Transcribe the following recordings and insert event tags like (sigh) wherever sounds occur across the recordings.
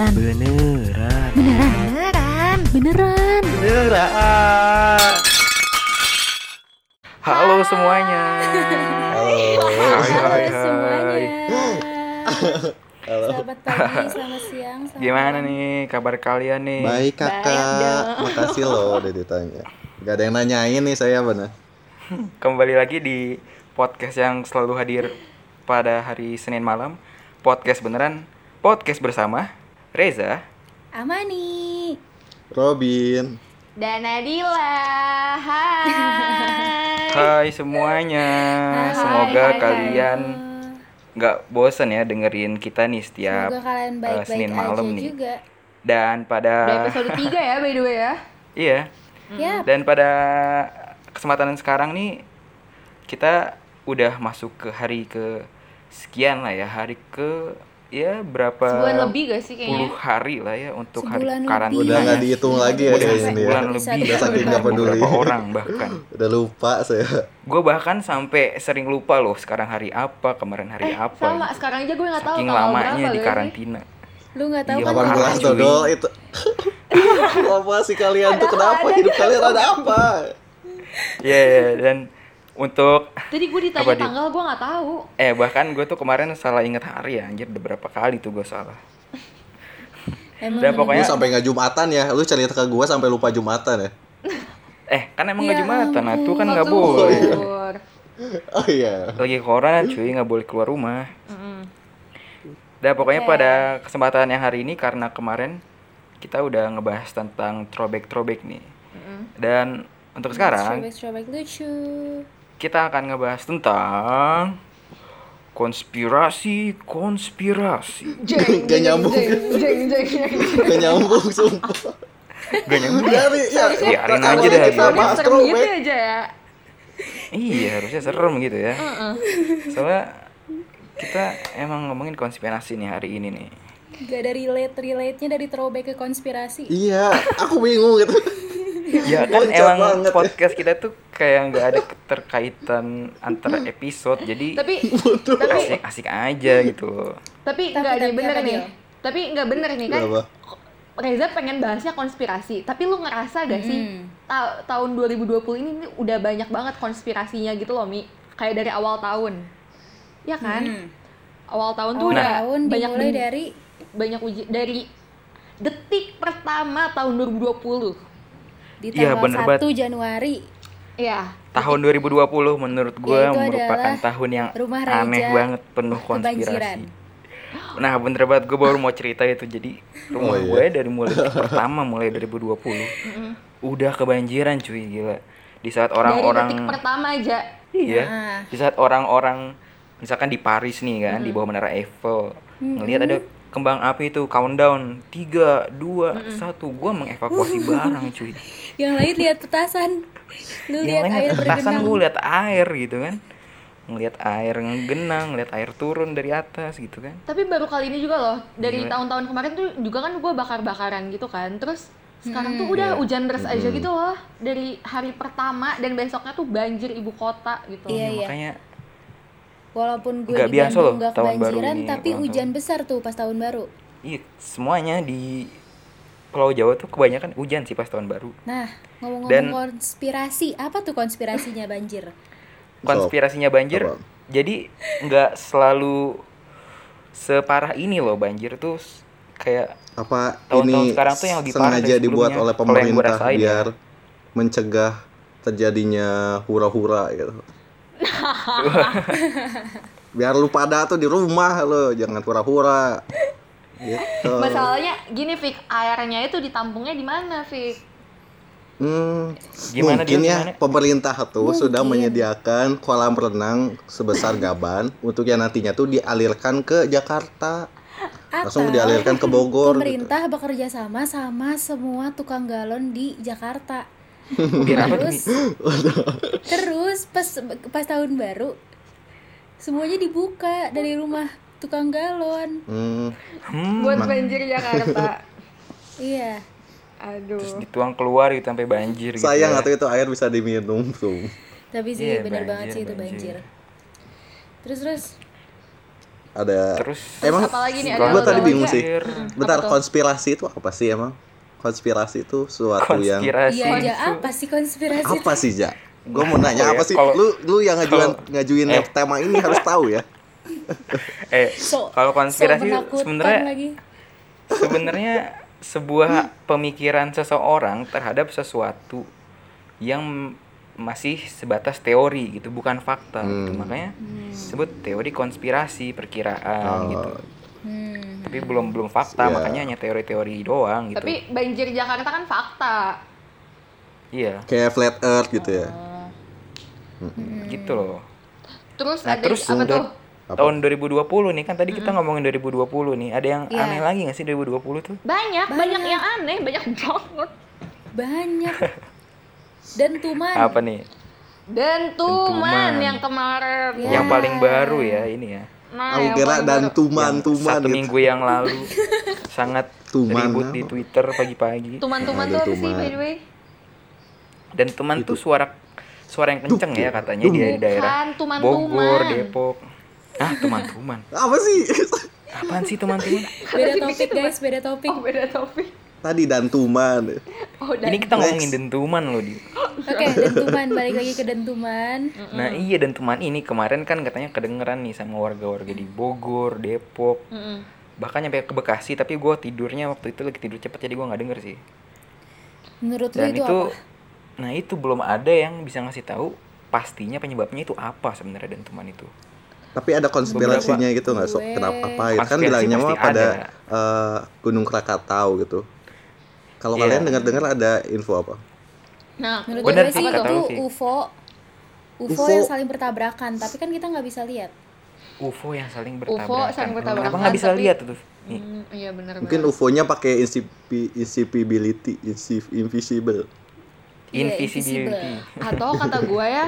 Beneran. Beneran. Beneran. Beneran. Beneran. Beneran. Halo semuanya. Halo. Hai hai semuanya. hai. Halo. Selamat pagi, selamat siang. Selamat Gimana malam. nih kabar kalian nih? Baik kakak, makasih loh (laughs) udah ditanya. Gak ada yang nanyain nih saya bener. Kembali lagi di podcast yang selalu hadir pada hari Senin malam. Podcast beneran. Podcast bersama Reza. Amani. Robin, Dan Nadila. Hai. (laughs) Hai semuanya. Hai, Semoga hai, hai. kalian nggak bosen ya dengerin kita nih setiap Semoga kalian eh, baik-baik Senin aja malam nih. juga. Dan pada Udah episode 3 ya by the way ya. (laughs) iya. Ya, Dan pada kesempatan sekarang nih kita udah masuk ke hari ke sekian lah ya, hari ke ya berapa Sebulan lebih gak sih puluh kayaknya? hari lah ya untuk hari karantina. udah nggak dihitung lagi ya Udah ya. sebulan Bisa lebih. dihitung. Saking nggak peduli. Beberapa orang bahkan. (laughs) Udah lupa saya. Gue bahkan sampai sering lupa loh sekarang hari apa, kemarin hari Eh, apa. sama gitu. sekarang aja gue gak tahu Saking lamanya berapa di gak sih? karantina. lu nggak tahu Iya, kan? parah, 18 cuy. dodol itu. (laughs) apa sih kalian tuh kenapa hidup kalian ada apa? Iya, iya, dan untuk Tadi gue ditanya Apa, tanggal gue gak tahu. eh bahkan gue tuh kemarin salah inget hari ya, anjir udah berapa kali tuh gue salah. (laughs) Emang Udah, bener- pokoknya- Lu sampai nggak jumatan ya? Lu cerita ke gua sampai lupa jumatan ya? (laughs) Eh, kan emang Ya nggak jumatan, nah tuh kan Oh, nggak boleh. Oh iya. Lagi corona cuy, nggak boleh keluar rumah. Mm-mm. Dah pokoknya Oke. pada kesempatan yang hari ini karena kemarin kita udah ngebahas tentang throwback-throwback nih. Mm-mm. Dan untuk sekarang lucu. Kita akan ngebahas tentang konspirasi konspirasi. Jeng, Gak nyambung. Jeng, jeng, jeng, jeng. Gak nyambung sumpah. Gak nyambung. Dari ya, Biarin aja dah, kita bahas throwback. aja ya. Iya, harusnya serem gitu ya. Heeh. Soalnya kita emang ngomongin konspirasi nih hari ini nih. Gak ada relate relate-nya dari throwback ke konspirasi. Iya, aku bingung gitu. Ya kan Loncat emang banget ya. podcast kita tuh kayak nggak ada keterkaitan antara episode jadi Tapi tapi asik-asik aja gitu. tapi nih tapi bener nih. Tapi enggak bener nih kan. Kenapa? Reza pengen bahasnya konspirasi, tapi lu ngerasa gak sih Hmm. ta- tahun 2020 ini nih udah banyak banget konspirasinya gitu loh Mi kayak dari awal tahun ya kan Hmm. awal tahun tuh udah tahun banyak dimulai dari banyak uji dari detik pertama tahun 2020 di Iya, tanggal bener 1 banget. Januari. ya Tahun 2020 menurut gue Yaitu merupakan tahun yang rumah aneh Raja banget penuh kebanjiran. konspirasi. Nah bener banget gue baru mau cerita itu jadi rumah Oh, iya. gue dari mulai (laughs) pertama mulai 2020 udah kebanjiran cuy gila. Di saat dari orang-orang detik pertama aja Iya. Nah. Di saat orang-orang misalkan di Paris nih kan, di bawah menara Eiffel, ngelihat ada kembang api itu countdown tiga dua satu. Gua mengevakuasi (laughs) barang cuy. Yang lain lihat petasan. Lu lihat air petasan bergenang. gue lihat air gitu kan. Ngelihat air ngegenang ngelihat air turun dari atas gitu kan. Tapi baru kali ini juga loh dari tahun-tahun kemarin tuh juga kan gue bakar-bakaran gitu kan. Terus sekarang tuh udah Iya. hujan deras aja gitu loh. Dari hari pertama dan besoknya tuh banjir ibu kota gitu. Iya, iya. makanya Walaupun gue Nggak di biasa Bandung loh nggak tahun baru ini, tapi hujan besar tuh pas tahun baru. iya semuanya di Pulau Jawa tuh kebanyakan hujan sih pas tahun baru Nah, ngomong-ngomong Dan- konspirasi, apa tuh konspirasinya banjir? konspirasinya banjir Apa? jadi nggak selalu separah ini loh banjir tuh kayak Apa Tahun-tahun ini sekarang tuh yang lebih parah sengaja dari dibuat oleh pemerintah ya. biar mencegah terjadinya hura-hura gitu. (laughs) biar lu pada tuh di rumah lo, jangan hura-hura. Gitu. masalahnya gini Fik airnya itu ditampungnya di mana Fik Hmm, Gimana mungkin dia, ya gimana? pemerintah tuh sudah Mungkin. menyediakan kolam renang sebesar gaban untuk yang nantinya tuh dialirkan ke Jakarta. Langsung Atau dialirkan ke Bogor. gitu. pemerintah bekerja sama sama semua tukang galon di Jakarta. Apa Terus, terus pas pas tahun baru semuanya dibuka dari rumah tukang galon. Hmm, Hmm, buat banjir Jakarta Iya. aduh terus dituang keluar gitu sampai banjir gitu sayang ya. atau itu air bisa diminum tuh. Tapi sih bener banjir, banget sih itu banjir. banjir. Terus terus ada Terus emang Apalagi nih, ada gue tadi lagi bingung sih bentar Apa tuh? konspirasi itu apa sih emang konspirasi itu suatu yang konspirasi Iya aja itu- apa sih konspirasi? apa sih ja gue mau nanya Apa ya? apa sih Kalau- lu lu yang ngajuin ngajuin eh. tema ini harus tahu ya (laughs) eh So- kalau konspirasi so sebenarnya sebenarnya sebuah pemikiran seseorang terhadap sesuatu yang masih sebatas teori gitu bukan fakta gitu. Hmm. makanya disebut teori konspirasi perkiraan Oh. gitu Hmm. tapi belum belum fakta Iya. makanya hanya teori-teori doang gitu Tapi banjir Jakarta kan fakta. iya kayak flat earth gitu ya gitu loh Terus Nah, ada terus apa tuh? Apa? tahun 2020 nih kan tadi kita ngomongin 2020 nih ada yang Iya. aneh lagi gak sih 2020 tuh Banyak, banyak, yang aneh, banyak banget. Banyak. (laughs) Dan tuman. apa nih Dan Dentuman. tuman yang kemarin. Ya. yang paling baru ya ini ya Nah, paling dan baru. tuman Yang tuman satu gitu. minggu yang lalu (laughs) sangat Tuman ribut apa? di Twitter pagi-pagi Tuman-tuman Ada tuh apa sih tuman. by the way? dan teman tuh suara suara yang kenceng ya katanya Dum. di daerah Bukan, tuman-tuman. Bogor Depok ah teman-teman apa sih apaan sih teman-teman Beda topik guys, beda topik. Oh, beda topik. Tadi dan tuman Oh, dan ini kita ngomongin Next. dentuman loh di. Oke, dentuman. Balik lagi ke dentuman. nah iya dentuman ini kemarin kan katanya kedengeran nih sama warga-warga di Bogor Depok. Mm-mm. bahkan nyampe ke Bekasi tapi gue tidurnya waktu itu lagi tidur cepet jadi gue nggak denger sih. Menurut lu dan itu, itu, apa? nah itu belum ada yang bisa ngasih tahu pastinya penyebabnya itu apa sebenarnya dentuman itu. Tapi ada konspirasinya gitu nggak sok? Kenapa? Apa gitu kan bilangnya mah pada ada. eh, Gunung Krakatau gitu kalau Iya. kalian dengar-dengar ada info apa Nah, Menurut Bener gue sih, itu. UFO. UFO. UFO. yang saling bertabrakan, tapi kan kita nggak bisa lihat. UFO yang saling UFO bertabrakan. saling bertabrakan, Kenapa nggak bisa tapi- lihat tuh? Hmm, iya benar mungkin UFO-nya pakai insipi, insipability insip, invisible invisibility. invisible. Atau kata gua ya,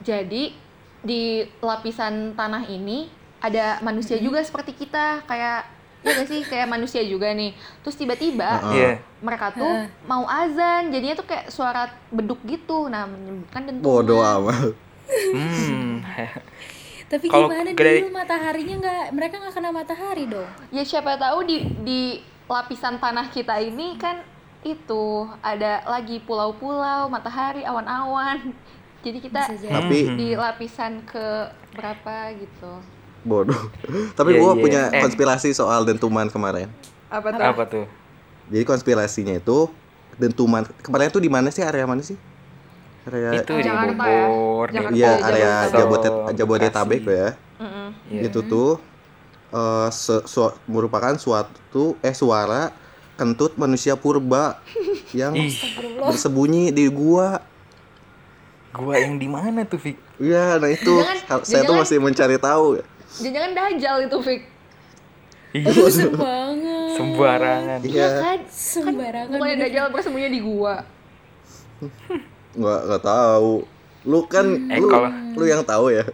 jadi di lapisan tanah ini ada manusia juga seperti kita, kayak ya gak sih kayak manusia juga nih. Terus tiba-tiba Heeh. Iya. mereka tuh Heeh. mau azan, jadinya tuh kayak suara beduk gitu. Nah, menyebutkan dentuman. bodoh amat Hmm. (laughs) Tapi Kalau gimana gede- dulu mataharinya nggak, mereka nggak kena matahari dong. Ya siapa tahu di di lapisan tanah kita ini kan itu ada lagi pulau-pulau, matahari, awan-awan. Jadi kita tapi Hmm. di lapisan ke berapa gitu. Bodoh (laughs) tapi Iya, gua iya. punya Eh. konspirasi soal dentuman kemarin Apa tuh? Apa tuh? jadi konspirasinya itu dentuman kemarin tuh di mana sih area mana sih area Itu di ya? Bogor. Iya, Jabodetabek. area Jabodet. Jabodetabek ya. Mm-mm. Iya. Itu tuh eh, se- su- merupakan suatu eh suara kentut manusia purba (laughs) yang bersembunyi di gua. gua yang di mana tuh, Fik? Iya, nah itu Jangan- saya tuh jangan- masih mencari tahu. Jangan-jangan dajal itu, Fik. Aduh, serem banget. Sembarangan. Iya, kan? Sembarangan. Bukannya bener. dajal bersembunyi di gua. nggak nggak tahu. Lu kan Eh, lu kalau- lu yang tahu ya.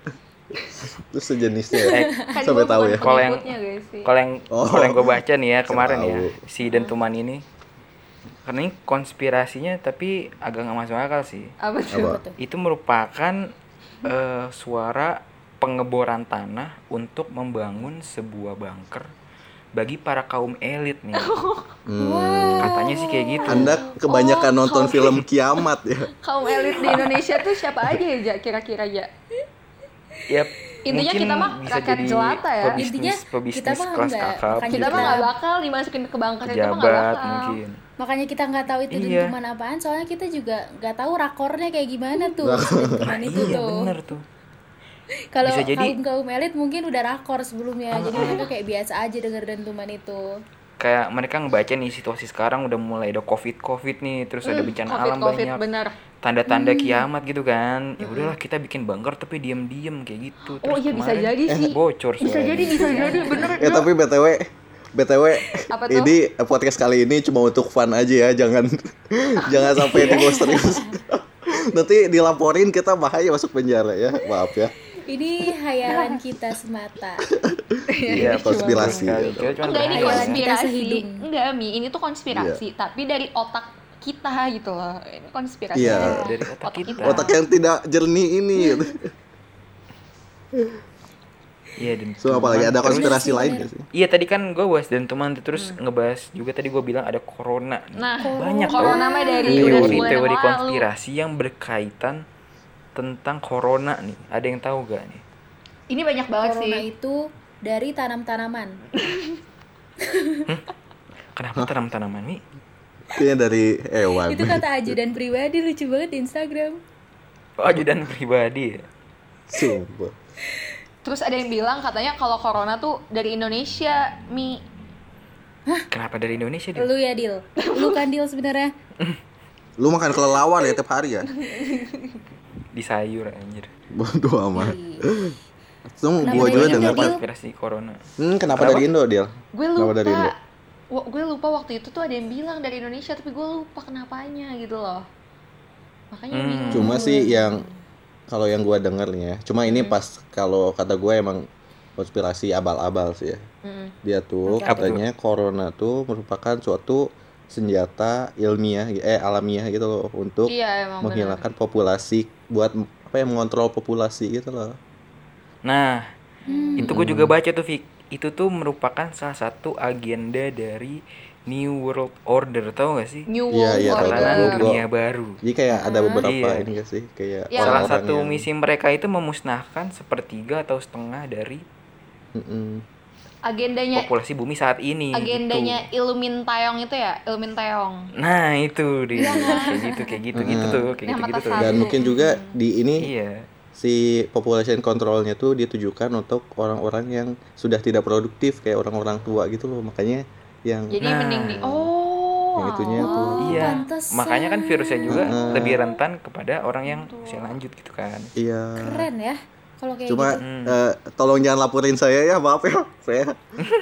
Lu sejenisnya ya. Eh, Kan Sampai gua tahu bukan ya. Kalau yang- pengikutnya, guys, sih. Kalau yang Oh. kalau yang gue baca nih ya kemarin ya si dentuman ini karena ini konspirasinya tapi agak nggak masuk akal sih. Apa tuh? Itu merupakan eh, suara pengeboran tanah untuk membangun sebuah bunker bagi para kaum elit nih. (laughs) Hmm. Katanya sih kayak gitu. Anda kebanyakan Oh, nonton kaum- film kiamat ya. Kaum elit di Indonesia tuh siapa aja ya? Kira-kira, Ja? Ya, Intinya mungkin kita mah rakyat jelata ya. pebisnis, Intinya pebisnis kita mah kelas enggak, kakap, makanya Kita mah Kita- nggak bakal dimasukin ke bunker itu mah nggak bakal. mungkin. Makanya kita nggak tahu itu Iya. dentuman apaan, soalnya kita juga nggak tahu rakornya kayak gimana tuh dentuman itu Iya tuh. bener tuh. Kalau Bisa jadi- kaum kaum elit mungkin udah rakor sebelumnya, jadi mereka kayak biasa aja denger dentuman itu. Kayak mereka ngebaca nih situasi sekarang udah mulai ada covid covid nih, terus ada bencana Hmm, Covid, alam Covid, banyak, bener. tanda-tanda kiamat gitu kan. Ya udahlah kita bikin bunker tapi diam-diam kayak gitu. Oh Terus iya bisa jadi sih. Bocor Bisa suaranya. jadi, bisa jadi, bener. Ya tapi BTW BTW Apa tuh? ini podcast kali ini cuma untuk fun aja ya, jangan (laughs) jangan sampai (laughs) dibawa serius. Nanti dilaporin kita bahaya masuk penjara ya. Maaf ya. Ini hayalan kita semata. Iya, konspirasi. sekali. Kita cuma Enggak ini konspirasi. Enggak, Mi, ini tuh konspirasi, tapi dari otak kita gitu loh. Ini konspirasi. Iya. Dari otak kita. Otak yang tidak jernih ini. gitu. Iya dan So apalagi ada konspirasi Terus- lain gak sih? Iya tadi kan gue bahas dan teman terus ngebahas juga tadi gue bilang ada corona. Nah, banyak corona mah dari Iya, udah sebulan yang teori-teori konspirasi yang berkaitan tentang corona nih. Ada yang tahu gak nih? Ini banyak banget Corona sih. itu dari tanam-tanaman. Kenapa tanam-tanaman nih? Kayaknya dari hewan. itu kata ajudan pribadi lucu banget di Instagram. Oh, ajudan pribadi. ya? Sumpah. Terus ada yang bilang katanya kalau corona tuh dari Indonesia, Mi. Kenapa dari Indonesia dia? Lu ya Dil. Lu kan Dil sebenarnya. Lu makan kelelawar ya tiap hari ya? (laughs) Di sayur anjir. Bodoh amat. Tuh Kenapa gua dari juga pas. Konspirasi corona. Hmm, kenapa, Kenapa? dari Indo, Dil? Gue Kenapa lupa. dari Indo? Gue lupa waktu itu tuh ada yang bilang dari Indonesia tapi gue lupa kenapanya gitu loh. Makanya Hmm. bingung. Cuma sih yang kalau yang gua denger nih ya. Cuma ini pas kalau kata gue emang konspirasi abal-abal sih ya. Mm-mm. Dia tuh tuh? katanya corona tuh merupakan suatu senjata ilmiah eh alamiah gitu loh untuk Iya menghilangkan populasi buat apa ya mengontrol populasi gitu loh. Nah, Hmm. itu gue juga baca tuh Fik. Itu tuh merupakan salah satu agenda dari New World Order, tau gak sih? New Iya, World iya, tahu, Order. Gua- dunia baru. Jadi kayak ada beberapa Iya. ini gak sih kayak Ya. Salah satu yang- misi mereka itu memusnahkan sepertiga atau setengah dari Mm-mm. Agendanya populasi bumi saat ini. agendanya gitu. Ilmintayong itu ya, Ilmintayong. Nah itu dia kayak gitu kayak gitu gitu tuh kayak gitu gitu tuh. Dan mungkin juga di ini Iya. si population controlnya tuh ditujukan untuk orang-orang yang sudah tidak produktif kayak orang-orang tua gitu loh makanya yang Jadi Nah. mending di Oh. Yang itunya tuh. Oh, Iya. pantesan. Makanya kan virusnya juga Heeh. lebih rentan kepada orang yang usia lanjut gitu kan. iya Keren ya kalau kayak cuma gitu. Hmm. eh, tolong jangan laporin saya ya maaf ya saya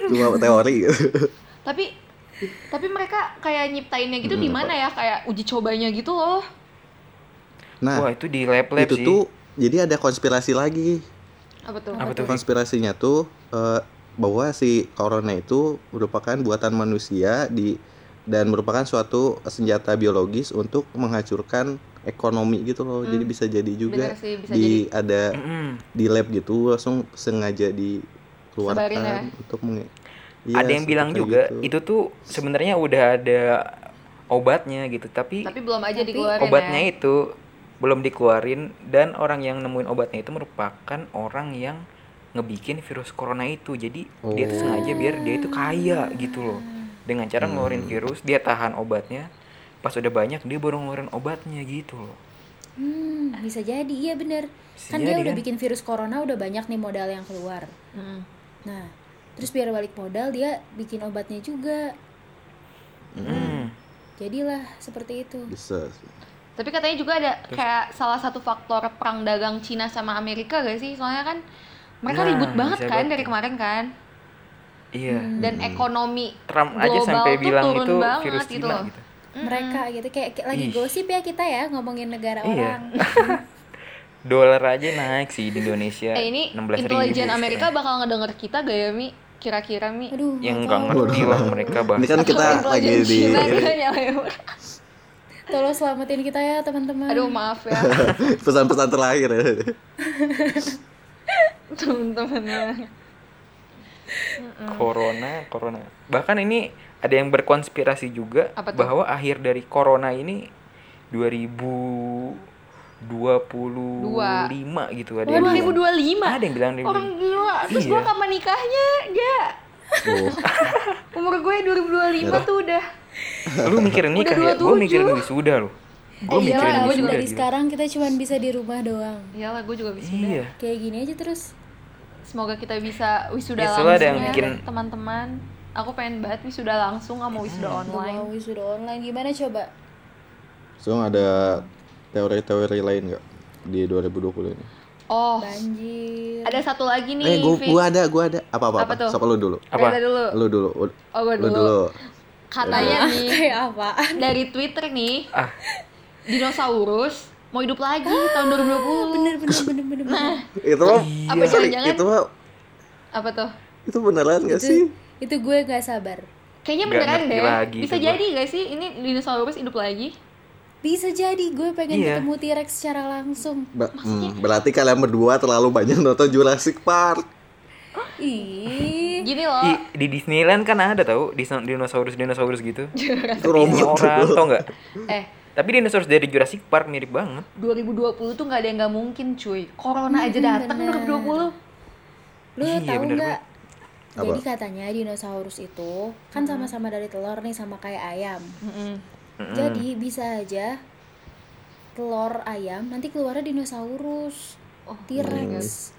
cuma teori gitu. Tapi tapi mereka kayak nyiptainnya gitu di mana ya? Kayak uji cobanya gitu loh. nah Wah itu di lab-lab itu sih. tuh jadi ada konspirasi lagi Apa tuh? Apa tuh? Konspirasinya tuh eh, bahwa si corona itu merupakan buatan manusia di dan merupakan suatu senjata biologis untuk menghancurkan ekonomi gitu loh jadi bisa jadi juga Bener sih, bisa di ada Mm-mm. di lab gitu langsung sengaja dikeluarkan Sebarin ya. untuk menge Iya, ada yang bilang juga gitu. itu tuh sebenarnya udah ada obatnya gitu tapi, Tapi belum aja Tapi dikeluarin obatnya ya. itu belum dikeluarin dan orang yang nemuin obatnya itu merupakan orang yang ngebikin virus corona itu jadi dia tuh Oh. sengaja biar dia itu kaya gitu loh dengan cara ngeluarin virus dia tahan obatnya pas udah banyak dia baru ngeluarin obatnya gitu loh Hmm, bisa jadi iya bener. Bisa Kan dia udah kan? bikin virus corona udah banyak nih modal yang keluar. Mm. Nah, terus biar balik modal dia bikin obatnya juga. Hmm. Jadilah seperti itu. bisa Tapi katanya juga ada kayak salah satu faktor perang dagang Cina sama Amerika gak sih? Soalnya kan mereka Nah, ribut banget kan banget dari kemarin kan. iya Dan ekonomi Trump aja global sampai tuh bilang turun itu banget virus gitu Cina loh. gitu Mereka gitu kayak, kayak lagi Ih. gosip ya kita ya ngomongin negara Iya. orang. (laughs) dolar aja naik sih di Indonesia Eh ini 16.000 intelijen. Amerika bakal ngedenger kita gak ya Mi? Kira-kira Mi? Aduh, yang nggak tahu. ngerti lah mereka bahas ini kan kita lagi di gak. Tolong selamatin kita ya teman-teman. Aduh maaf ya (laughs) pesan-pesan terakhir ya (laughs) teman-teman. corona corona bahkan ini ada yang berkonspirasi juga bahwa akhir dari corona ini 2025 gitu ada yang bilang. 2025 ada yang bilang Orang gila Terus Iya. gua kapan nikahnya? Ya oh. (laughs) Umur gue 2025 tuh udah lu mikirin nikah ya gue 27. mikirin wisuda loh gue Eh, mikirin wisuda dari gitu. sekarang kita cuma bisa di rumah doang. Iyalah gue juga bisa iya Kayak gini aja terus. Semoga kita bisa wisuda Ya, langsung soalnya ada yang ya bikin- teman-teman Aku pengen banget wisuda langsung gak mau wisuda Udah online. mau wisuda online. Gimana coba? so ada teori-teori lain nggak di 2020 ini? Oh. Banjir. ada satu lagi nih eh gua, gua ada gua ada. Apa apa, Apa tuh? siapa lu dulu? Apa? Dulu. Lu dulu. Oh gue lu dulu. dulu. Katanya nih Kayak apa? dari Twitter nih ah. Dinosaurus mau hidup lagi tahun 2020 Bener bener bener bener. Nah. Itu mah apa jangan-jangan? itu mah apa tuh? itu beneran gak itu, sih itu gue nggak sabar. Kayaknya beneran deh lagi Bisa jadi gak sih ini dinosaurus hidup lagi? Bisa jadi gue pengen Iya. ketemu T-Rex secara langsung. Ba- hmm, berarti kalian berdua terlalu banyak nonton Jurassic Park Ih. (gasps) Gini loh. Ih, di Disneyland kan ada tau dinosaurus dinosaurus gitu. (laughs) Itu robot orang tau nggak? Eh, Tapi dinosaurus dari Jurassic Park mirip banget. 2020 tuh nggak ada yang nggak mungkin cuy. Corona aja datang bener. 2020. Lu Iya, tahu nggak? Apa? Jadi katanya dinosaurus itu kan sama-sama dari telur nih sama kayak ayam. Mm-mm. Mm-mm. Jadi bisa aja telur ayam nanti keluarnya dinosaurus, Oh, T-Rex.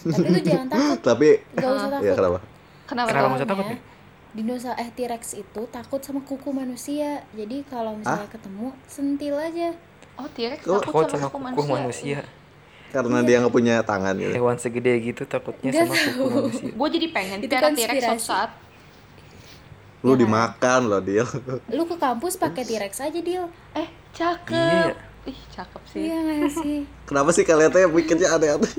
Tapi lu jangan takut, (laughs) Tapi gak usah takut. ya kenapa? Kenapa, Kenapa masa takut? Dinosaurus eh T-Rex itu takut sama kuku manusia. Jadi kalau misalnya ketemu sentil aja. Oh, T-Rex takut Takut sama kuku kuku manusia. Karena dia nggak punya tangan gitu. Hewan segede gitu takutnya Nggak sama kuku manusia. Gue jadi pengen Itu piara T-Rex suatu saat. Lu Ya. dimakan loh dia. Lu ke kampus pakai T-Rex aja, Dil. Eh, cakep. Iya. Ih, cakep sih. Iya gak sih? (laughs) Kenapa sih kalian tuh mikirnya aneh-aneh?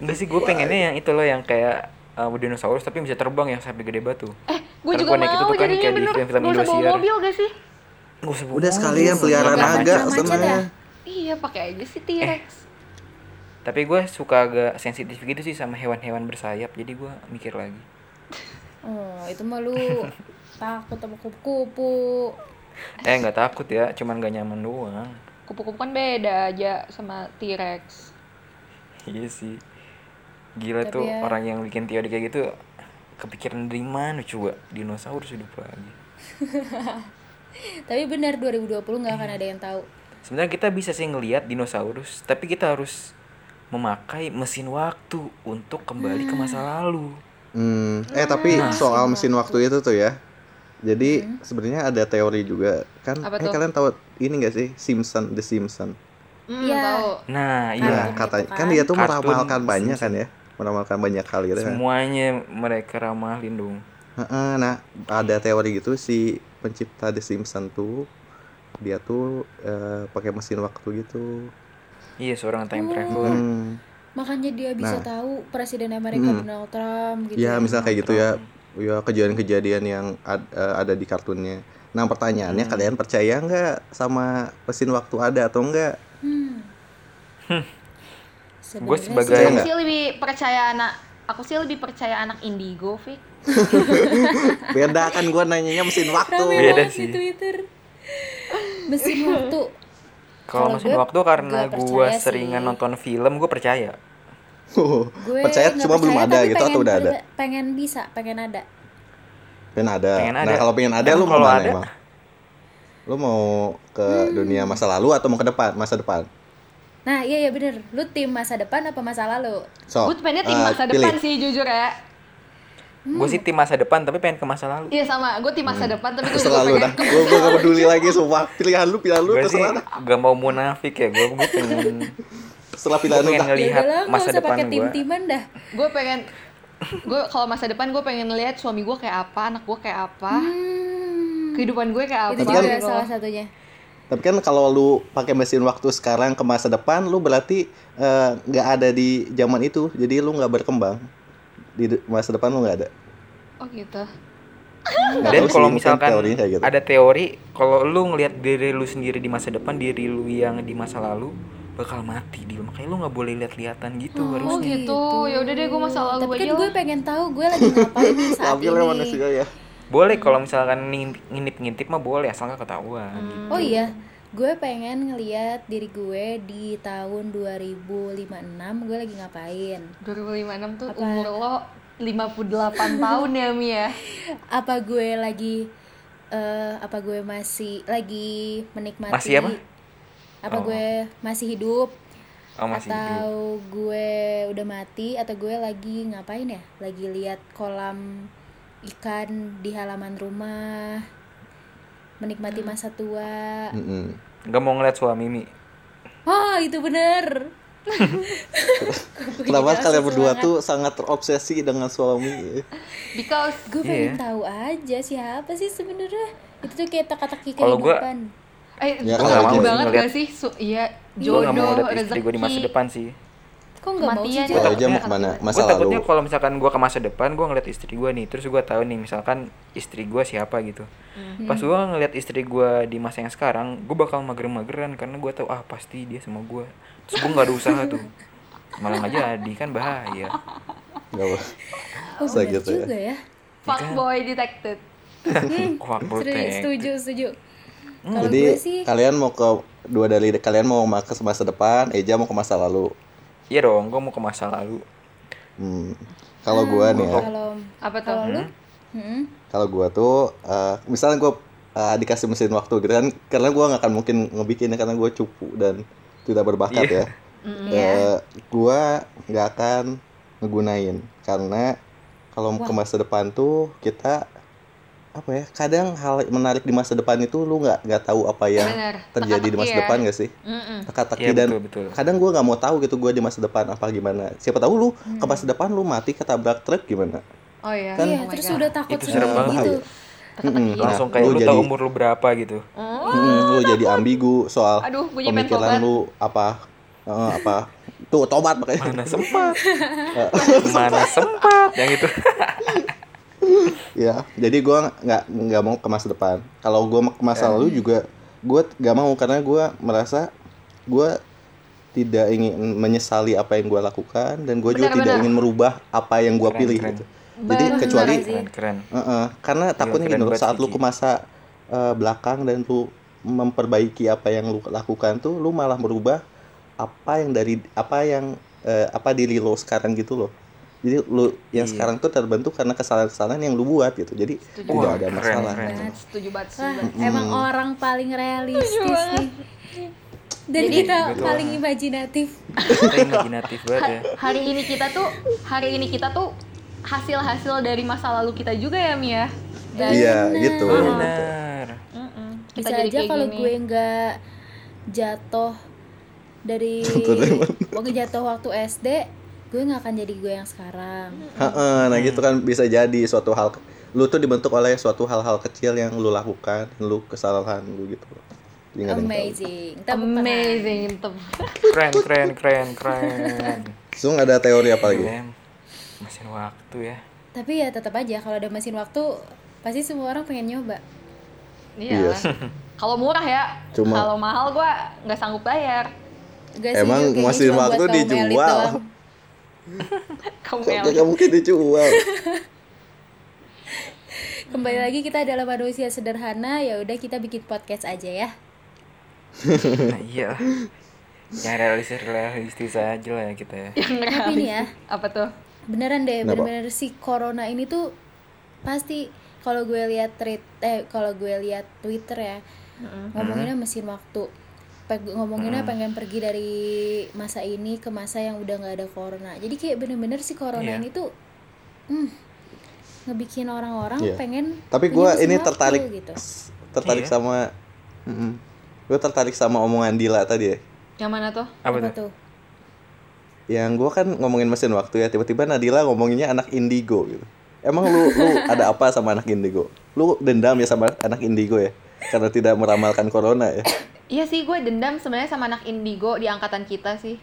Enggak sih, gue pengennya yang itu loh yang kayak uh, dinosaurus tapi bisa terbang yang sampai gede batu. Eh, gue Kan juga naik itu mau tuh kan kayak di bener. film-film Gak usah bawa mobil gak sih? Nggak usah bawa Udah sekalian pelihara naga sana. ya? Iya, pakai aja sih T-Rex. Tapi gue suka agak sensitif gitu sih sama hewan-hewan bersayap, jadi gue mikir lagi. Oh, itu mah lu takut sama kupu-kupu. Eh nggak takut ya, cuman gak nyaman doang. Kupu-kupu kan beda aja sama T-Rex. Iya sih. Gila Tapi tuh ya- orang yang bikin teori kayak gitu kepikiran dari mana coba dinosaurus hidup lagi. (laughs) Tapi benar 2020 nggak akan ada yang tahu. Sebenarnya kita bisa sih ngelihat dinosaurus, tapi kita harus memakai mesin waktu untuk kembali ke masa lalu. Hmm, eh tapi Nah. soal mesin waktu itu tuh ya. Jadi sebenarnya ada teori juga kan. Apa eh tuh? kalian tahu ini gak sih Simpson The Simpson? Hmm, Iya. tahu. Nah, iya. Nah, katanya kan. kan dia tuh Kartun meramalkan banyak Simpson. kan ya. Meramalkan banyak hal gitu kan. Semuanya mereka ramahin dong. Heeh, nah, ada teori gitu si pencipta The Simpson tuh dia tuh eh, pakai mesin waktu gitu. Iya, seorang time Oh. traveler. Hmm. Makanya dia bisa Nah. tahu presiden Amerika Hmm. Donald Trump gitu. Ya, ya. misal kayak gitu ya. Ya kejadian-kejadian yang ad- eh, ada di kartunnya. Nah, pertanyaannya Hmm. kalian percaya nggak sama mesin waktu ada atau enggak? Hmm. Gua Sebenarnya sebagai- sih- Aku Enggak. sih lebih percaya anak aku sih lebih percaya anak indigo, Fik. (laughs) Beda kan gua nanyanya mesin waktu. Rame Beda sih. di Twitter. Mesin waktu. Kalau mesin gue- waktu karena gue seringan sih. nonton film, gue percaya. Gue percaya cuma belum percaya, ada tapi gitu atau udah ada? Pengen bisa, pengen ada. Pengen ada. Pengen ada. Nah, kalau pengen ada Emang lu mau kalau mana ada? emang? Lu mau ke Hmm. dunia masa lalu atau mau ke depan, masa depan? Nah, iya iya bener. Lu tim masa depan apa masa lalu? So, Gue pengennya tim eh, masa pilih. depan sih jujur ya. Gue sih tim masa depan, tapi pengen ke masa lalu. Iya sama, gue tim masa depan tapi gue Terserah lu dah. Gua gua gak peduli lagi semua. Pilihan lu, pilihan lu Gue sih terserah dah. gak mau munafik ya, gue gue pengen gue pilihan lu pengen dah. Ya masa depan pakai gue. tim-timan dah. gue pengen gue kalau masa depan gue pengen lihat suami gue kayak apa, anak gue kayak apa, Hmm. kehidupan gue kayak apa. Itu Tapi juga kan- salah satunya. Tapi kan kalau lu pakai mesin waktu sekarang ke masa depan, lu berarti eh, nggak ada di zaman itu. Jadi lu nggak berkembang. Di masa depan lu nggak ada. Oh gitu. Dan kalau mungkin misalkan kayak gitu. ada teori, kalau lu ngelihat diri lu sendiri di masa depan, diri lu yang di masa lalu bakal mati dia. Makanya lu nggak boleh lihat-lihatan gitu Oh harusnya. gitu. Ya udah deh gue masa lalu Tapi aja kan gue pengen tahu gue lagi ngapain (laughs) saat ini. manusia ya. Boleh kalau misalkan ngintip-ngintip mah boleh asal nggak ketahuan. Hmm. gitu. Oh iya, gue pengen ngeliat diri gue di tahun 2056 gue lagi ngapain. 2056 tuh Apa? umur lo 58 tahun ya Mi ya. (laughs) Apa gue lagi eh apa gue masih lagi menikmati Masih apa? Apa Oh. gue masih hidup Oh masih hidup. atau gue udah mati atau gue lagi ngapain ya? Lagi lihat kolam ikan di halaman rumah. Menikmati masa tua. Mm-mm. Gak mau ngeliat suami Mi. Oh, itu bener. (laughs) Kenapa kalian berdua semangat. tuh sangat terobsesi dengan suami? Because gue pengen Iya. tahu aja siapa sih sebenarnya itu tuh kayak teka-teki Kalau gua- kehidupan eh Ya, gue ngerti gua banget ngeliat- gak sih? Iya, Gue gak mau jodoh, lihat istri gue di masa depan sih. Kok nggak mau sih? Kalau aja mau ke mana? Masa gue lalu. takutnya kalau misalkan gue ke masa depan gue ngeliat istri gue nih terus gue tahu nih misalkan istri gue siapa gitu Hmm. pas gue ngeliat istri gue di masa yang sekarang gue bakal mager-mageran karena gue tahu ah pasti dia sama gue terus gue nggak ada usaha tuh malah nggak jadi kan bahaya nggak boleh oh bener gitu ya. juga ya, Fuckboy detected. (laughs) Kuak Setuju, setuju setuju kalau jadi sih kalian mau ke dua dari kalian mau ke masa depan Eja mau ke masa lalu Iya dong, gue mau ke masa lalu. hmm. kalau gua nih ya kalau Apa tuh? kalau lu hmm. kalau gua tuh eh, misalnya gua eh, dikasih mesin waktu gitu kan karena gua nggak akan mungkin ngebikinnya karena gua cupu dan tidak berbakat Iya. ya Eh, gua nggak akan ngegunain karena kalau ke masa depan tuh kita apa ya kadang hal menarik di masa depan itu lu nggak nggak tahu apa yang Bener. terjadi di masa ya. depan gak sih teka-teki Iya dan betul betul. kadang gua nggak mau tahu gitu gua di masa depan apa gimana siapa tahu lu ke masa depan lu mati ketabrak truk gimana Oh iya. Kan- iya Oh terus God. udah takut Itu serem sendiri banget. gitu Mm-mm. Langsung Nah, kayak lu, jadi, tahu umur lu berapa gitu. Oh. Mm, lu jadi ambigu soal Aduh, gue pemikiran lu apa eh, apa tuh tobat makanya Mana sempat? (laughs) Mana sempat? Yang itu. (laughs) ya jadi gua nggak nggak mau ke masa depan. Kalau gua ke masa lalu juga gua nggak mau karena gua merasa gua tidak ingin menyesali apa yang gua lakukan dan gua juga Benar, tidak ingin merubah apa yang gua Keren, pilih keren. gitu. Jadi Benar kecuali. Keren keren. Heeh, karena takutnya keren gitu loh, banget saat lu ke masa eh, belakang dan lu memperbaiki apa yang lu lakukan tuh lu malah merubah apa yang dari apa yang eh, apa diri lo sekarang gitu loh jadi lu yang Iya. sekarang tuh terbentuk karena kesalahan-kesalahan yang lu buat gitu jadi tidak Wah, ada keren, masalah keren. banget Setuju banget. Setuju banget. emang orang paling realistis nih dan Jadi- kita Betul. paling imajinatif Kita imajinatif banget ya. Hari ini kita tuh, hari ini kita tuh hasil-hasil dari masa lalu kita juga ya Mia. Dan iya gitu Benar. Mm-mm. bisa jadi aja kalau gue nggak jatuh dari waktu jatuh waktu SD gue nggak akan jadi gue yang sekarang Heeh, nah gitu kan bisa jadi suatu hal lu tuh dibentuk oleh suatu hal-hal kecil yang lu lakukan lu kesalahan lu gitu amazing Tepuk tangan. Amazing. Keren keren keren keren. Sung ada teori apa lagi. Mesin waktu ya. tapi ya tetap aja kalau ada mesin waktu pasti semua orang pengen nyoba Iya. Iya. (laughs) Kalau murah ya. Cuma- Kalau mahal gua nggak sanggup bayar. Gak Emang mesin waktu dijual? Kok nggak mungkin dijual kembali lagi kita adalah manusia sederhana ya udah kita bikin podcast aja ya. (laughs) Nah, iya. Yang realistis realistis aja lah ya kita ya. tapi ini ya. Apa tuh? beneran deh bener-bener si corona ini tuh pasti kalau gue lihat tweet eh kalau gue lihat twitter ya ngomonginnya mesin waktu Ngomonginnya pengen pergi dari masa ini ke masa yang udah nggak ada corona jadi kayak bener-bener si corona Iya. ini tuh hmm, ngebikin orang-orang Iya. pengen tapi mesin ini waktu tertarik gitu tertarik Iya. sama gue tertarik sama omongan Dila tadi ya Yang mana tuh? Apa, apa tuh? yang gua kan ngomongin mesin waktu ya tiba-tiba Nadila ngomonginnya anak indigo gitu emang lu lu (laughs) ada apa sama anak indigo lu dendam ya sama anak indigo ya karena tidak meramalkan corona ya Iya sih, gue dendam sebenarnya sama anak indigo di angkatan kita sih.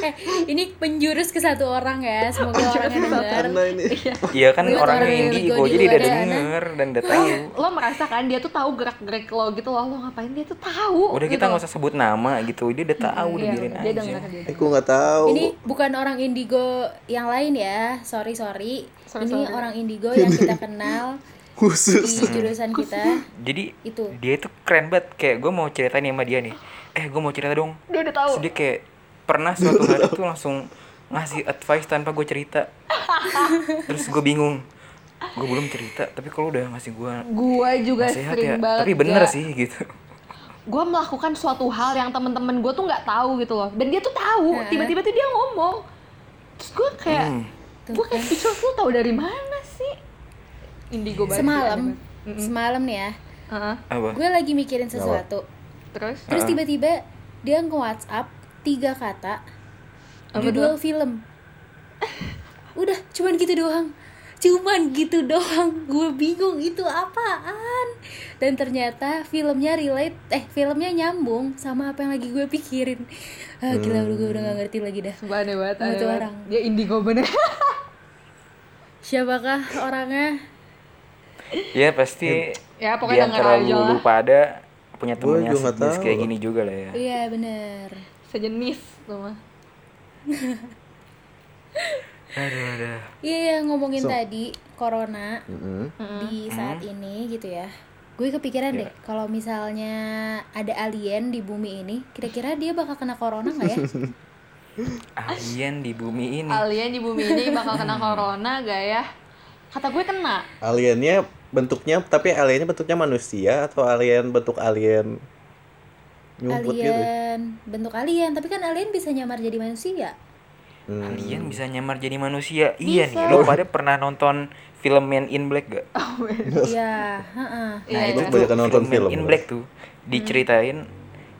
eh ini penjurus ke satu orang ya semoga orangnya dengar ini Iya kan Buat orangnya orang indigo indigo di jadi udah denger dan udah tahu. Lo merasa kan dia tuh tahu gerak-gerik lo gitu loh, lo ngapain dia tuh tahu. Udah kita gitu. nggak usah sebut nama gitu, dia udah tahu udah Iya, biarin dia aja. denger dia. aku nggak tahu ini bukan orang indigo yang lain ya sorry sorry, Sorry, ini sorry. orang indigo yang (laughs) kita kenal di khusus jurusan kita Jadi itu dia itu keren banget kayak gue mau cerita nih sama dia nih. Eh gue mau cerita dong. Dia udah tahu. Terus dia kayak pernah suatu hari tuh langsung ngasih advice tanpa gue cerita. (laughs) Terus gue bingung. Gue belum cerita, tapi kalau udah ngasih gue Gue juga nasihat sering ya. banget. Tapi bener gak- sih gitu. gue melakukan suatu hal yang temen-temen gue tuh nggak tahu gitu loh dan dia tuh tahu tiba-tiba tuh dia ngomong terus gue kayak Hmm. Gue kayak speechless lu tahu dari mana sih? Indigo banget sih, semalam. Mm-mm. semalam nih ya. Heeh. Apa? gue lagi mikirin sesuatu. Terus? Terus tiba-tiba dia nge WhatsApp tiga kata Apa judul film. Udah cuman gitu doang. Cuman gitu doang. Gue bingung itu apaan? Dan ternyata filmnya relate eh filmnya nyambung sama apa yang lagi gue pikirin. Ah, gila udah gue udah gak ngerti lagi dah. Sumpah aneh banget, aneh orang. dia indigo bener (laughs) siapakah orangnya Ya pasti Ya, di pokoknya denger antara aja lu, lah. lu pada punya temennya sejenis kayak gini juga lah ya. iya bener sejenis tuh mah (laughs) aduh aduh Iya ya, ngomongin So- tadi corona Mm-mm. di saat ini gitu ya. Gue kepikiran deh kalau misalnya ada alien di bumi ini, kira-kira dia bakal kena corona nggak ya? (laughs) alien di bumi ini Alien di bumi ini bakal kena corona gak ya? Kata gue kena. Aliennya bentuknya tapi aliennya bentuknya manusia atau alien bentuk alien nyumput gitu. alien, bentuk alien, tapi kan alien bisa nyamar jadi manusia. Hmm. alien bisa nyamar jadi manusia iya Bisa. nih lo pada pernah nonton film Man in Black gak Iya, heeh. Nah Iya, itu iya. tuh Banyak nonton film, film, Man in. Black tuh diceritain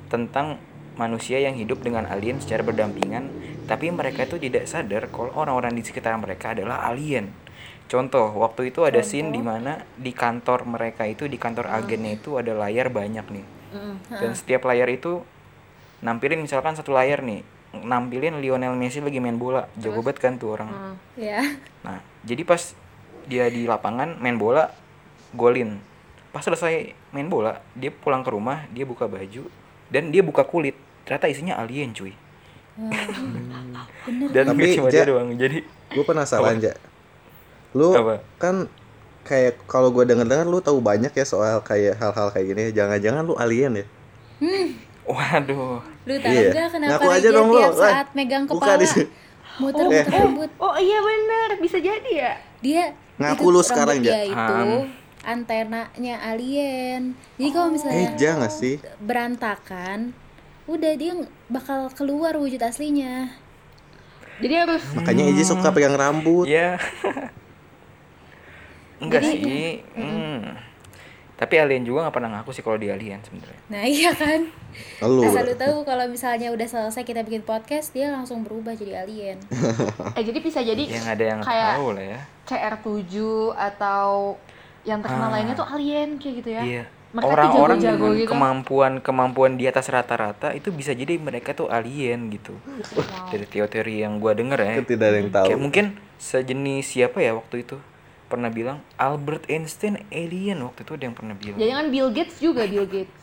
tentang manusia yang hidup dengan alien secara berdampingan, tapi mereka itu tidak sadar kalau orang-orang di sekitar mereka adalah alien. Contoh, waktu itu ada scene di mana di kantor mereka itu di kantor agennya itu ada layar banyak nih. Mm. Dan setiap layar itu nampilin misalkan satu layar nih, nampilin Lionel Messi lagi main bola. Jago banget kan tuh orang. Mm. Ya. (laughs) Nah, jadi pas dia di lapangan main bola, golin. Pas selesai main bola, dia pulang ke rumah, dia buka baju dan dia buka kulit. Ternyata isinya alien, cuy. Bener. Dan Tapi, cuma Ja- dia doang. Jadi Gue penasaran aja. Lu Apa? kan kayak kalau gue denger-dengar lu tahu banyak ya soal kayak hal-hal kayak gini. Jangan-jangan lu alien ya? waduh. Lu tahu Iya. nggak kenapa Ngaku aja dong, lu. tiap Wah, saat megang kepala muter-muter Oh. rambut Oh iya bener, bisa jadi ya? dia Ngaku lu sekarang, Ja. itu antenanya alien jadi kalau misalnya Eh, jangan sih. berantakan udah dia bakal keluar wujud aslinya Jadi harus Makanya Iji suka pegang rambut. Ya. (laughs) Enggak sih. Hmm. Tapi alien juga nggak pernah ngaku sih kalau dia alien sebenarnya. nah iya kan Lu. asal lu tahu kalau misalnya udah selesai kita bikin podcast dia langsung berubah jadi alien (laughs) eh jadi bisa jadi Ya nggak ada yang kayak tahu lah ya. CR7 atau yang terkenal Ah. lainnya tuh alien kayak gitu ya. Iya. Mereka tuh Orang-orang jago-jago dengan gitu. kemampuan kemampuan di atas rata-rata itu bisa jadi mereka tuh alien gitu. Dari teori-teori yang gua denger ya. Tidak ada yang tahu. Kayak mungkin sejenis siapa ya waktu itu pernah bilang Albert Einstein alien waktu itu ada yang pernah bilang. Jangan Bill Gates juga Bill Gates.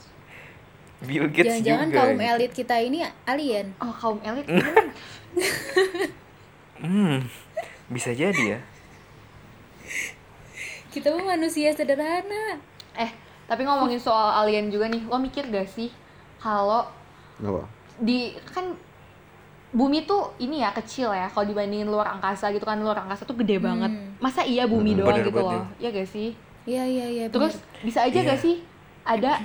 Bill Gates jangan-jangan juga. kaum gitu. elit kita ini alien Oh kaum elit. (laughs) Hmm. Bisa jadi ya. kita mah manusia sederhana eh tapi ngomongin soal alien juga nih, lo mikir gak sih kalau Apa? di kan bumi tuh ini ya kecil ya kalau dibandingin luar angkasa gitu kan luar angkasa tuh gede banget. Masa iya bumi Hmm, doang bener gitu banget loh? Ya gak sih? iya iya iya Terus bisa aja Iya. gak sih ada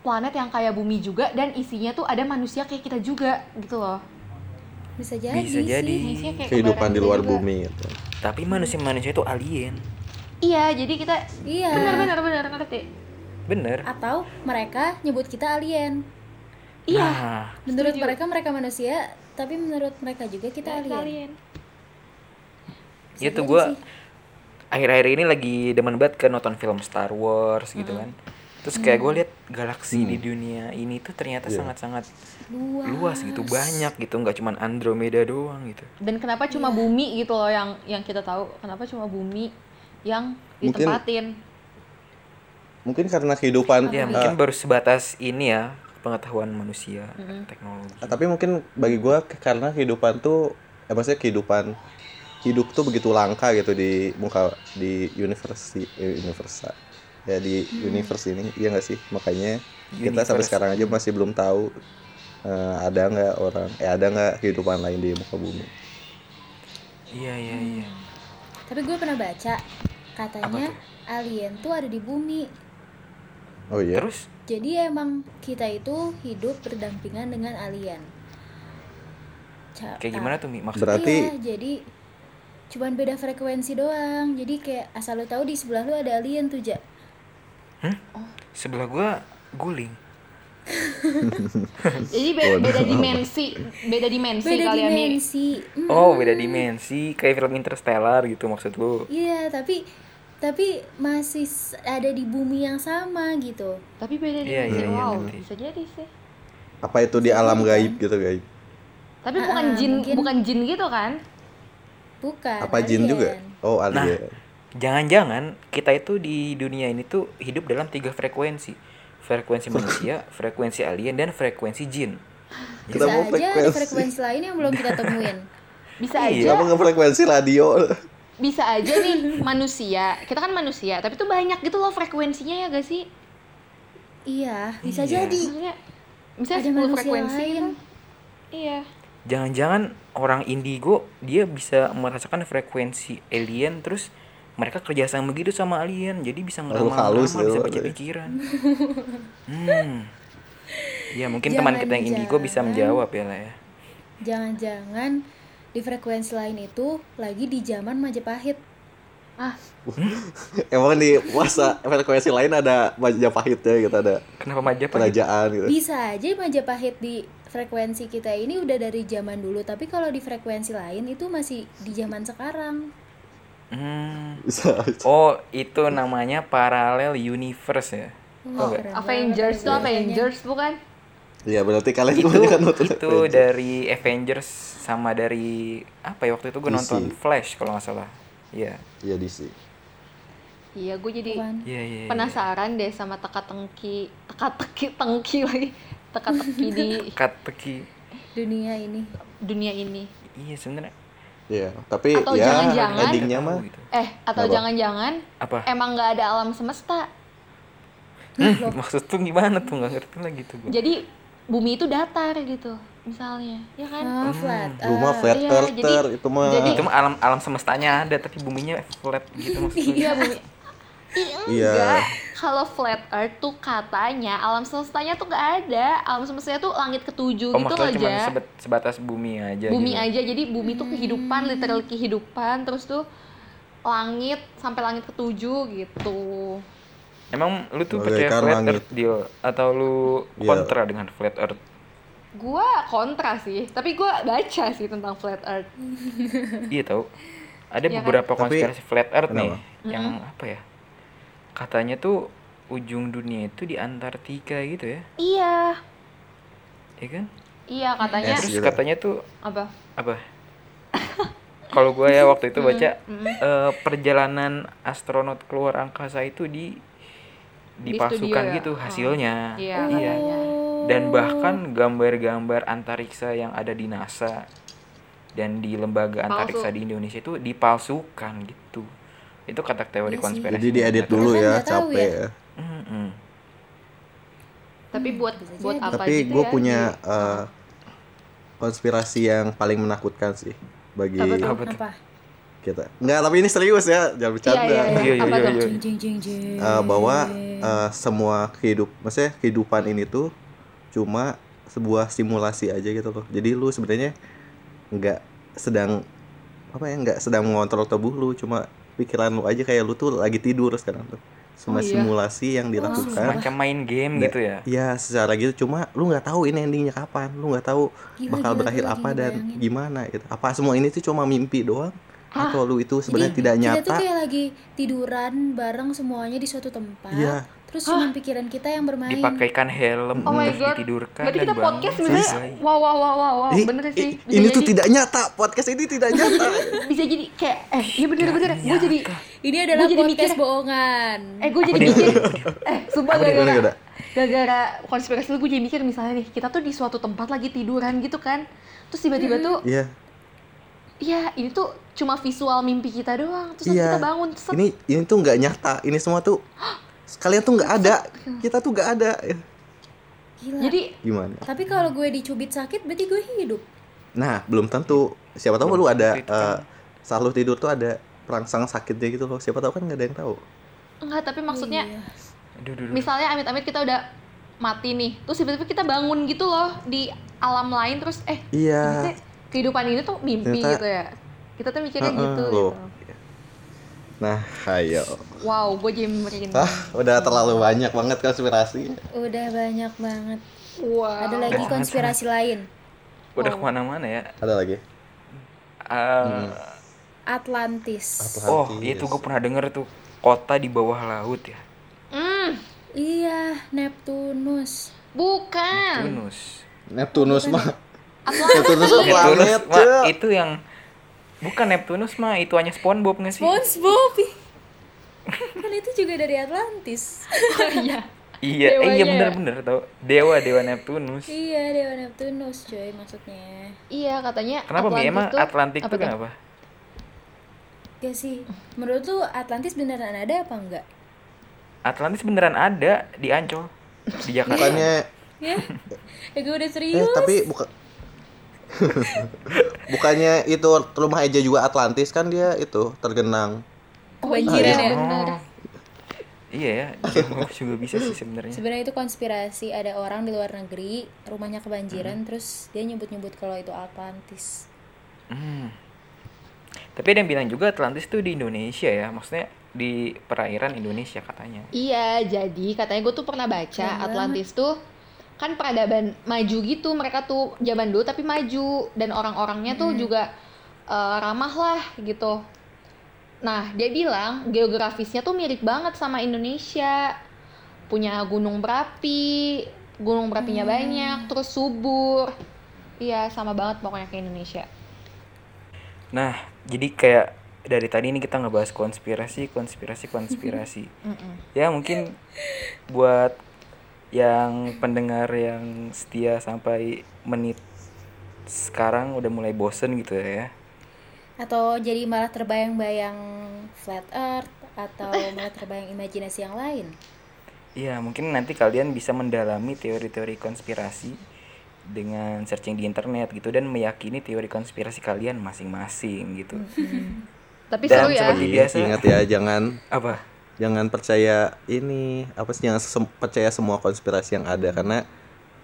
planet yang kayak bumi juga dan isinya tuh ada manusia kayak kita juga gitu loh. bisa jadi Bisa sih. jadi. Isinya kayak Kehidupan di luar juga. bumi gitu. Tapi manusia-manusia itu alien. Iya, jadi kita iya benar benar benar ngerti. Bener. atau mereka nyebut kita alien Iya. Nah, menurut Setuju. mereka mereka manusia tapi menurut mereka juga kita alien, Alien. Bisa itu gue akhir-akhir ini lagi demen banget ke nonton film Star Wars gitu kan. Terus kayak gue lihat galaksi di dunia ini tuh ternyata Iya. sangat-sangat luas luas gitu, banyak gitu, nggak cuman Andromeda doang gitu. Dan kenapa cuma Iya. bumi gitu loh yang yang kita tahu? Kenapa cuma bumi yang ditempatin? Mungkin karena kehidupan Ya eh, mungkin baru sebatas ini ya pengetahuan manusia, teknologi. Ah, tapi mungkin bagi gua ke- karena kehidupan tuh ya maksudnya kehidupan hidup tuh begitu langka gitu di muka di universi eh, universa ya di universe ini iya nggak sih makanya kita sampai Universe. sekarang aja masih belum tahu eh, ada nggak orang eh ada nggak kehidupan lain di muka bumi Iya iya iya. tapi gue pernah baca katanya tuh? alien tuh ada di bumi oh iya? Terus jadi emang kita itu hidup berdampingan dengan alien. Ca- kayak gimana tuh Mi? Maksudnya? Berarti- iya jadi cuman beda frekuensi doang. Jadi kayak asal lu tahu di sebelah lu ada alien tuh ja. Sebelah gua guling. (laughs) Jadi be- beda dimensi, beda dimensi beda kalian nih. dimensi. Mm, Oh beda dimensi. Kayak film Interstellar gitu maksud lu? iya tapi tapi masih ada di bumi yang sama gitu Tapi beda Iya, dimensi. iya, iya, wow, ngerti. bisa jadi sih. apa itu di alam gaib gitu gaib Tapi Ah, bukan jin, mungkin- bukan jin gitu kan? bukan apa jin alien. juga oh alien Jangan-jangan kita itu di dunia ini tuh hidup dalam tiga frekuensi. Frekuensi (laughs) manusia, frekuensi alien, dan frekuensi jin. Bisa Kenapa aja ada frekuensi? frekuensi lain yang belum kita temuin. (laughs) Bisa Iya. aja nggak frekuensi radio? Bisa aja nih (laughs) manusia kita kan manusia tapi tuh banyak gitu loh frekuensinya ya gak sih Iya, bisa Iya. jadi. maksudnya bisa Ada 10 manusia frekuensi lain. gitu. iya Jangan-jangan orang indigo dia bisa merasakan frekuensi alien terus mereka kerjasama begitu sama alien jadi bisa Lalu ngeramal halus bisa ya, baca pikiran. (laughs) hmm. Ya mungkin teman kita yang indigo bisa menjawab ya lah ya. Jangan-jangan di frekuensi lain itu lagi di zaman Majapahit. ah (laughs) Emang di masa frekuensi lain ada Majapahitnya gitu ada Kenapa Majapahit? kerajaan gitu. Bisa aja Majapahit di frekuensi kita ini udah dari zaman dulu, tapi kalau di frekuensi lain itu masih di zaman sekarang. Hmm. Bisa. Oh, itu namanya parallel universe ya. Oh, keren Avengers ada Avengers bukan Iya berarti kalian itu kebanyakan nonton itu Avengers. dari Avengers sama dari apa ya waktu itu gue DC. nonton Flash kalau nggak salah. Iya. Iya DC. iya gue jadi iya. iya. penasaran deh sama teka-teki teka-teki tengki lagi teka-teki di Cut teki. dunia ini. dunia ini Iya sebenarnya. Iya, tapi Atau ya jangan-jangan- endingnya mah gitu. eh atau jangan-jangan Apa? emang nggak ada alam semesta Hmm, maksud tuh gimana tuh nggak ngerti lagi tuh gue. jadi bumi itu datar gitu misalnya ya kan Oh, flat. rumah earth. flat iya, earther jadi- itu mah jadi- Itu mah alam alam semestanya ada tapi buminya flat gitu maksudnya. iya bumi (laughs) Iya. Kalau flat earth tuh katanya alam semestanya tuh nggak ada. Alam semestanya tuh langit ketujuh Oh gitu cuma aja. sebat- sebatas bumi aja. bumi gitu. aja. Jadi bumi tuh kehidupan, literal kehidupan. Terus tuh langit sampai langit ketujuh gitu. Emang lu tuh percaya flat langit. earth deal atau lu Iya. kontra dengan flat earth? Gua kontra sih, tapi gua baca sih tentang flat earth. (laughs) Iya tahu. Ada Iya kan? beberapa Tapi- konspirasi flat earth nih Kenapa? yang apa ya? Katanya tuh ujung dunia itu di Antartika gitu ya. Iya, Iya kan? iya katanya Yes. Terus gitu. katanya tuh apa? apa? Kalau gue ya waktu itu baca mm. eh, perjalanan astronot keluar angkasa itu Di dipalsukan studio ya? gitu Oh. hasilnya. Iya, Iya. katanya. Dan bahkan gambar-gambar antariksa yang ada di NASA dan di lembaga antariksa Palsu. di Indonesia itu dipalsukan gitu. Itu kata teori Iya sih. konspirasi. jadi diedit dulu Kan ya capek ya. ya. Mm-mm. Tapi buat buat apa Tapi gitu gue ya, punya di- eh, konspirasi yang paling menakutkan sih bagi Apa? Apa? Apa? Kita. Enggak, tapi ini serius ya, jangan bercanda. Iya, iya, iya. Iya, iya, iya, iya. Jing. Eh, bahwa eh, semua kehidup, maksudnya kehidupan ini tuh cuma sebuah simulasi aja gitu loh. Jadi lu sebenarnya nggak sedang apa ya nggak sedang mengontrol tubuh lu, cuma pikiran lu aja kayak lu tuh lagi tidur sekarang tuh. Semua Oh, iya. simulasi yang dilakukan. Macam main game gitu ya. Iya secara gitu cuma lu nggak tahu ini endingnya kapan lu nggak tahu Gila, bakal gila, berakhir gila, apa gila, dan bayangin. gimana gitu apa semua ini tuh cuma mimpi doang atau lu itu sebenarnya Jadi, tidak Kita tuh nyata kayak lagi tiduran bareng semuanya di suatu tempat. Iya. Terus cuma pikiran kita yang bermain. Dipakaikan helm Oh my terus God. ditidurkan Berarti kita podcast sebenarnya Selesai. wow wow wow wow, wow. Ih, bener sih. Bisa ini tuh jadi- tidak nyata podcast ini tidak (laughs) nyata bisa jadi kayak eh iya bener bener gue jadi Ini adalah jadi podcast mikir- bohongan. eh gue jadi mikir eh sumpah gara-gara gara-gara konspirasi lu gue jadi mikir misalnya nih kita tuh di suatu tempat lagi tiduran gitu kan terus tiba-tiba tuh iya iya ini tuh cuma visual mimpi kita doang terus Iya. kita bangun set, ini ini tuh nggak nyata ini semua tuh (gasps) kalian tuh nggak ada kita tuh nggak ada Gila. jadi gimana Tapi kalau gue dicubit sakit berarti gue hidup. nah belum tentu siapa tahu Belum lu ada kan. eh, saat lu tidur tuh ada perangsang sakitnya gitu loh siapa tahu kan nggak ada yang tahu enggak tapi maksudnya Iya. Aduh, aduh, aduh. misalnya amit-amit kita udah mati nih terus tiba-tiba kita bangun gitu loh di alam lain terus eh iya kehidupan ini tuh mimpi Ternyata- gitu ya kita tuh mikirnya Heeh, gitu loh. gitu nah ayo wow gue jadi merinding ah udah terlalu banyak banget konspirasi Udah banyak banget. wow Ada lagi konspirasi lain. Udah Wow. ke mana-mana ya. ada lagi Eh, Atlantis. Oh, Atlantis. itu gue pernah denger tuh kota di bawah laut ya. hmm Iya, Neptunus. bukan Venus. Neptunus mah Neptunus mah Neptunus planet itu yang bukan Neptunus mah itu hanya SpongeBob nggak sih? SpongeBob. (laughs) kan itu juga dari Atlantis. oh iya Iya, eh, iya Dewanya. bener-bener tau. Dewa, Dewa Neptunus. Iya, Dewa Neptunus coy maksudnya. Iya katanya. Kenapa Mi? Atlantis Emang tuh- Atlantik apa tuh kenapa? Gak sih? Menurut lu Atlantis beneran ada apa enggak? Atlantis beneran ada di Ancol. Di Jakarta. bukannya (laughs) Ya, ya gue udah eh serius. tapi bukan (laughs) bukannya itu rumah Eja juga Atlantis kan dia itu tergenang Kebanjiran iya. ya. bener. Oh. Iya ya, juga, juga bisa sih sebenarnya. Sebenarnya itu konspirasi ada orang di luar negeri rumahnya kebanjiran terus dia nyebut-nyebut kalau itu Atlantis. Hmm. Tapi ada yang bilang juga Atlantis tuh di Indonesia ya, maksudnya di perairan Indonesia katanya. Iya, jadi katanya gue tuh pernah baca Atlantis tuh kan peradaban maju gitu mereka tuh zaman dulu tapi maju dan orang-orangnya tuh juga eh, ramah lah gitu. Nah, dia bilang geografisnya tuh mirip banget sama Indonesia. Punya gunung berapi, gunung berapinya banyak, terus subur. Iya, sama banget pokoknya kayak Indonesia. Nah, jadi kayak dari tadi ini kita ngebahas konspirasi, konspirasi, konspirasi. (laughs) Ya mungkin buat yang pendengar yang setia sampai menit sekarang udah mulai bosen gitu ya. Atau jadi malah terbayang-bayang flat earth atau (laughs) malah terbayang imajinasi yang lain. Iya, mungkin nanti kalian bisa mendalami teori-teori konspirasi dengan searching di internet gitu dan meyakini teori konspirasi kalian masing-masing gitu. Tapi Dan seru ya. seperti- Iya, biasa. ingat ya jangan Apa? Jangan percaya ini apa sih jangan sem- percaya semua konspirasi yang ada karena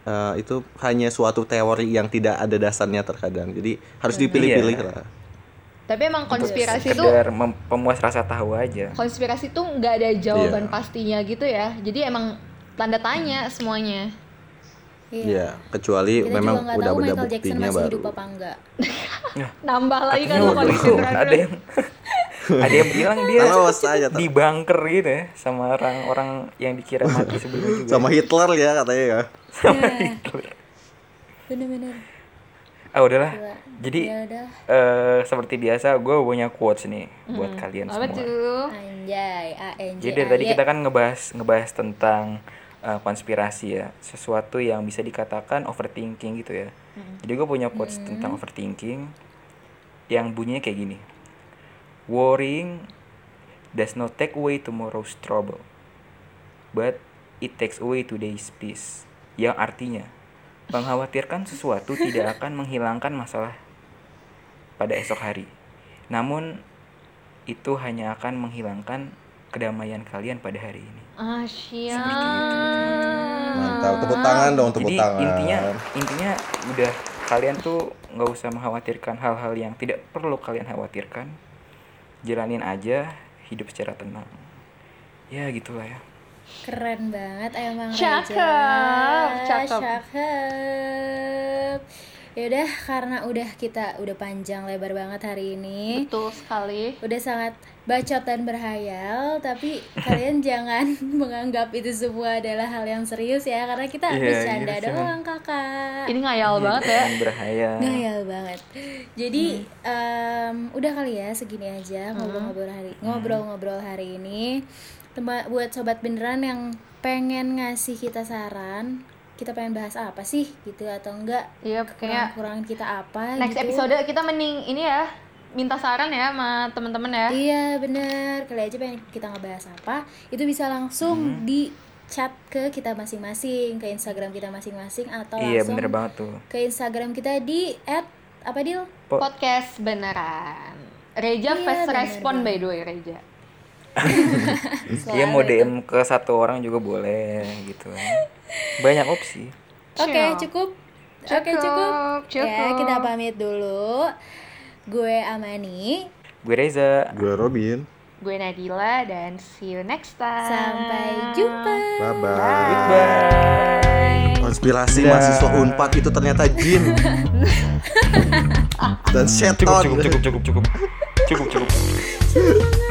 eh, itu hanya suatu teori yang tidak ada dasarnya terkadang jadi harus dipilih-pilih Iya. lah Tapi emang konspirasi mem- pemuas rasa tahu aja. konspirasi tuh nggak ada jawaban Iya. pastinya gitu ya jadi emang tanda tanya semuanya Iya. Iya, kecuali Kita memang udah Jackson buktinya masih baru hidup apa enggak. nambah lagi kan itu konspirasi ada yang ada yang bilang dia tahu. di bunker gitu ya sama orang-orang yang dikira mati sebelumnya juga. sama Hitler ya katanya ya Bener-bener. Ah udahlah. Gila. Jadi Ya udah. eh seperti biasa gue punya quotes nih buat kalian apa semua. tuh Anjay, ANJ. Jadi dari tadi kita kan ngebahas ngebahas tentang eh, konspirasi ya, sesuatu yang bisa dikatakan overthinking gitu ya. Jadi gue punya quotes tentang overthinking yang bunyinya kayak gini. Worrying does not take away tomorrow's trouble, but it takes away today's peace. Yang artinya, mengkhawatirkan sesuatu tidak akan menghilangkan masalah pada esok hari. Namun itu hanya akan menghilangkan kedamaian kalian pada hari ini. Asia Seperti itu, teman-teman. mantap tepuk tangan dong tepuk Jadi tangan intinya intinya udah kalian tuh nggak usah mengkhawatirkan hal-hal yang tidak perlu kalian khawatirkan. Jalanin aja hidup secara tenang. Ya gitulah ya. Keren banget emang Cakep, Raja. cakep. Cakep. Yaudah karena udah kita udah panjang lebar banget hari ini. betul sekali Udah sangat bacot dan berhayal, tapi kalian (laughs) jangan menganggap itu semua adalah hal yang serius ya karena kita Iya, bercanda iya, jangan. doang, Kakak. ini ngayal banget ya berhayal. Ngayal banget. Jadi em, udah kali ya segini aja ngobrol-ngobrol hari ngobrol-ngobrol hari ini. Tempat buat sobat beneran yang pengen ngasih kita saran, kita pengen bahas apa sih gitu atau enggak? iya kayaknya Kurang-kurangin kita apa next gitu. episode kita mending ini ya minta saran ya sama temen-temen ya Iya bener, kali aja pengen kita ngebahas apa Itu bisa langsung di chat ke kita masing-masing Ke Instagram kita masing-masing Atau Iya langsung bener banget tuh. ke Instagram kita di at apa? Po- podcast beneran Reja Iya, fast bener respon by the way Reja Dia (laughs) mau DM ke satu orang juga boleh gitu. Banyak opsi. Oke Ciao. cukup Oke Cukup, cukup Ya cukup. kita pamit dulu Gue Amani Gue Reza. gue Robin gue Nadila dan see you next time Sampai jumpa bye bye Bye. konspirasi Dah. mahasiswa unpad itu ternyata jin (laughs) dan Cukup setan cukup cukup cukup cukup. Cukup cukup. (laughs)